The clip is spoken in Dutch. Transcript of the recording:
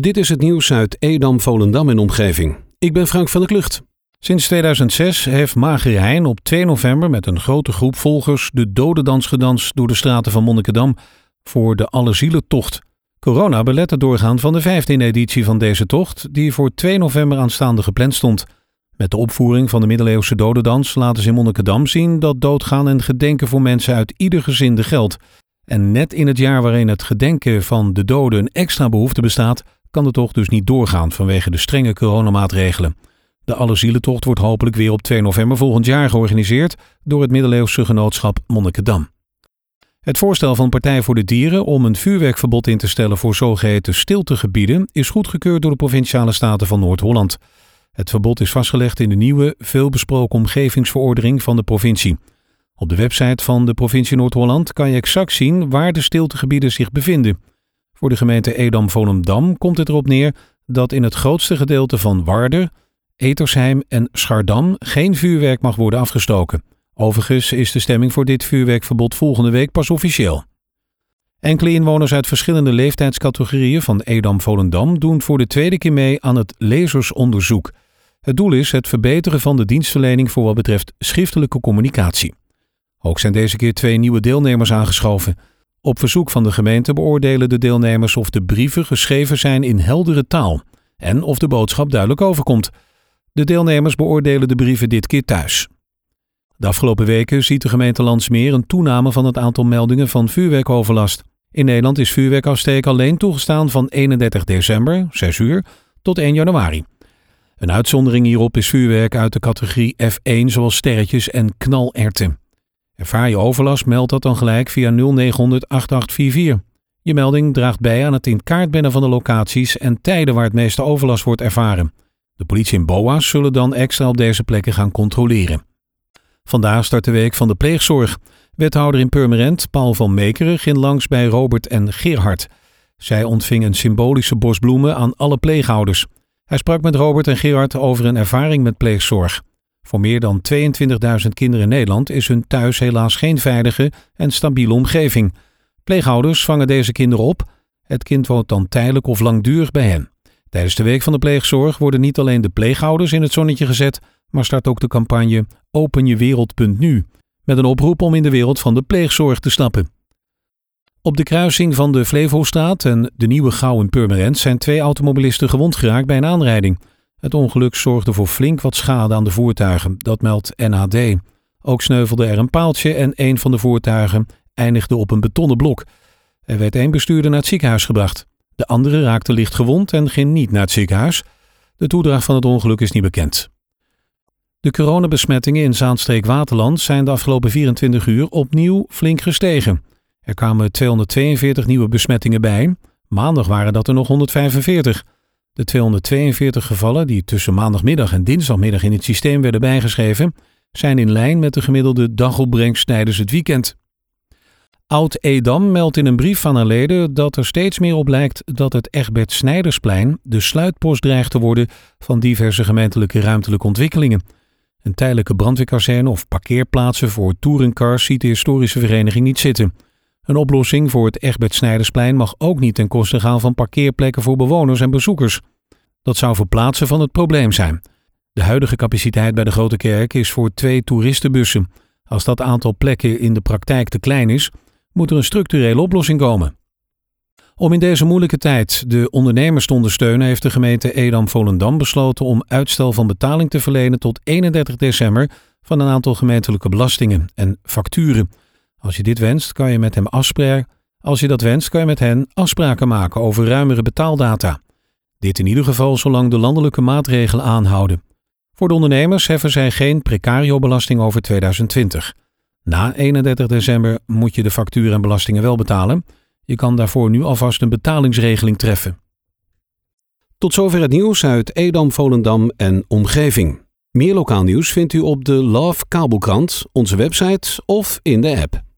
Dit is het nieuws uit Edam, Volendam en omgeving. Ik ben Frank van der Klucht. Sinds 2006 heeft Magerijn op 2 november met een grote groep volgers de dodendans gedanst door de straten van Monnikendam voor de Allerzielentocht. Corona belet het doorgaan van de 15e editie van deze tocht, die voor 2 november aanstaande gepland stond. Met de opvoering van de middeleeuwse dodendans laten ze in Monnikendam zien dat doodgaan en gedenken voor mensen uit ieder gezin geldt. En net in het jaar waarin het gedenken van de doden een extra behoefte bestaat, kan de tocht dus niet doorgaan vanwege de strenge coronamaatregelen. De Allerzielentocht wordt hopelijk weer op 2 november volgend jaar georganiseerd door het middeleeuwse genootschap Monnikendam. Het voorstel van Partij voor de Dieren om een vuurwerkverbod in te stellen voor zogeheten stiltegebieden is goedgekeurd door de provinciale staten van Noord-Holland. Het verbod is vastgelegd in de nieuwe, veelbesproken omgevingsverordening van de provincie. Op de website van de provincie Noord-Holland kan je exact zien waar de stiltegebieden zich bevinden. Voor de gemeente Edam-Volendam komt het erop neer dat in het grootste gedeelte van Warder, Etersheim en Schardam geen vuurwerk mag worden afgestoken. Overigens is de stemming voor dit vuurwerkverbod volgende week pas officieel. Enkele inwoners uit verschillende leeftijdscategorieën van Edam-Volendam doen voor de tweede keer mee aan het lezersonderzoek. Het doel is het verbeteren van de dienstverlening voor wat betreft schriftelijke communicatie. Ook zijn deze keer twee nieuwe deelnemers aangeschoven. Op verzoek van de gemeente beoordelen de deelnemers of de brieven geschreven zijn in heldere taal en of de boodschap duidelijk overkomt. De deelnemers beoordelen de brieven dit keer thuis. De afgelopen weken ziet de gemeente Landsmeer een toename van het aantal meldingen van vuurwerkoverlast. In Nederland is vuurwerkafsteek alleen toegestaan van 31 december, 6 uur, tot 1 januari. Een uitzondering hierop is vuurwerk uit de categorie F1 zoals sterretjes en knalerten. Ervaar je overlast, meld dat dan gelijk via 0900 8844. Je melding draagt bij aan het in kaart brengen van de locaties en tijden waar het meeste overlast wordt ervaren. De politie en BOA's zullen dan extra op deze plekken gaan controleren. Vandaag start de week van de pleegzorg. Wethouder in Purmerend, Paul van Meekeren, ging langs bij Robert en Gerhard. Zij ontvingen een symbolische bos bloemen aan alle pleegouders. Hij sprak met Robert en Gerhard over een ervaring met pleegzorg. Voor meer dan 22.000 kinderen in Nederland is hun thuis helaas geen veilige en stabiele omgeving. Pleegouders vangen deze kinderen op. Het kind woont dan tijdelijk of langdurig bij hen. Tijdens de week van de pleegzorg worden niet alleen de pleegouders in het zonnetje gezet, maar start ook de campagne openjewereld.nu met een oproep om in de wereld van de pleegzorg te stappen. Op de kruising van de Flevostraat en de Nieuwe Gouw in Purmerend zijn twee automobilisten gewond geraakt bij een aanrijding. Het ongeluk zorgde voor flink wat schade aan de voertuigen, dat meldt NHD. Ook sneuvelde er een paaltje en een van de voertuigen eindigde op een betonnen blok. Er werd één bestuurder naar het ziekenhuis gebracht. De andere raakte licht gewond en ging niet naar het ziekenhuis. De toedracht van het ongeluk is niet bekend. De coronabesmettingen in Zaanstreek-Waterland zijn de afgelopen 24 uur opnieuw flink gestegen. Er kwamen 242 nieuwe besmettingen bij. Maandag waren dat er nog 145. De 242 gevallen die tussen maandagmiddag en dinsdagmiddag in het systeem werden bijgeschreven, zijn in lijn met de gemiddelde dagopbrengst tijdens het weekend. Oud-Edam meldt in een brief van haar leden dat er steeds meer op lijkt dat het Egbert Snijdersplein de sluitpost dreigt te worden van diverse gemeentelijke ruimtelijke ontwikkelingen. Een tijdelijke brandweerkazerne of parkeerplaatsen voor touringcars ziet de historische vereniging niet zitten. Een oplossing voor het Egbert Snijdersplein mag ook niet ten koste gaan van parkeerplekken voor bewoners en bezoekers. Dat zou verplaatsen van het probleem zijn. De huidige capaciteit bij de Grote Kerk is voor twee toeristenbussen. Als dat aantal plekken in de praktijk te klein is, moet er een structurele oplossing komen. Om in deze moeilijke tijd de ondernemers te ondersteunen, heeft de gemeente Edam-Volendam besloten om uitstel van betaling te verlenen tot 31 december van een aantal gemeentelijke belastingen en facturen. Als je dit wenst, kan je met hem afspraken. Als je dat wenst, kan je met hen afspraken maken over ruimere betaaldata. Dit in ieder geval zolang de landelijke maatregelen aanhouden. Voor de ondernemers heffen zij geen precario-belasting over 2020. Na 31 december moet je de facturen en belastingen wel betalen. Je kan daarvoor nu alvast een betalingsregeling treffen. Tot zover het nieuws uit Edam, Volendam en omgeving. Meer lokaal nieuws vindt u op de Love Kabelkrant, onze website of in de app.